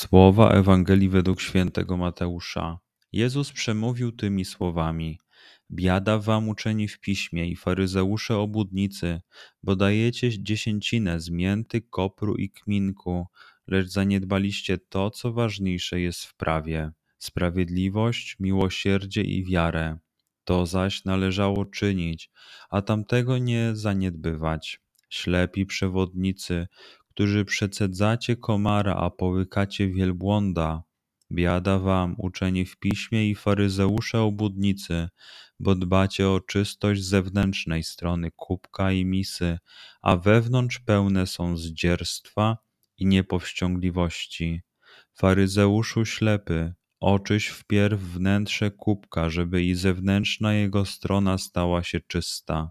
Słowa Ewangelii według świętego Mateusza. Jezus przemówił tymi słowami: Biada wam uczeni w piśmie i faryzeusze obudnicy, bo dajecie dziesięcinę z mięty, kopru i kminku, lecz zaniedbaliście to, co ważniejsze jest w prawie sprawiedliwość, miłosierdzie i wiarę. To zaś należało czynić, a tamtego nie zaniedbywać. Ślepi przewodnicy, którzy przecedzacie komara, a połykacie wielbłąda. Biada wam, uczeni w piśmie i faryzeusze obudnicy, bo dbacie o czystość zewnętrznej strony kubka i misy, a wewnątrz pełne są zdzierstwa i niepowściągliwości. Faryzeuszu ślepy, oczyś wpierw wnętrze kubka, żeby i zewnętrzna jego strona stała się czysta.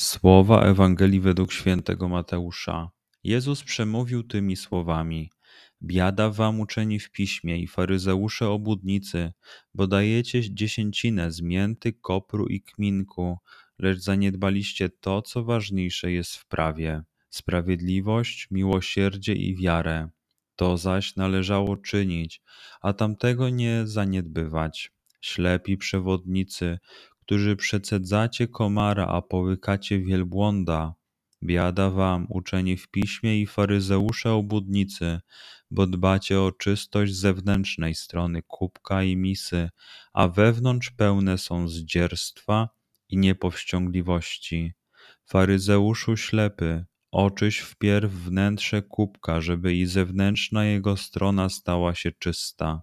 Słowa Ewangelii według świętego Mateusza. Jezus przemówił tymi słowami: Biada wam uczeni w piśmie i faryzeusze obudnicy, bo dajecie dziesięcinę z mięty, kopru i kminku, lecz zaniedbaliście to, co ważniejsze jest w prawie sprawiedliwość, miłosierdzie i wiarę. To zaś należało czynić, a tamtego nie zaniedbywać. Ślepi przewodnicy, którzy przecedzacie komara, a połykacie wielbłąda. Biada wam, uczeni w piśmie i faryzeusze obudnicy, bo dbacie o czystość zewnętrznej strony kubka i misy, a wewnątrz pełne są zdzierstwa i niepowściągliwości. Faryzeuszu ślepy, oczyś wpierw wnętrze kubka, żeby i zewnętrzna jego strona stała się czysta.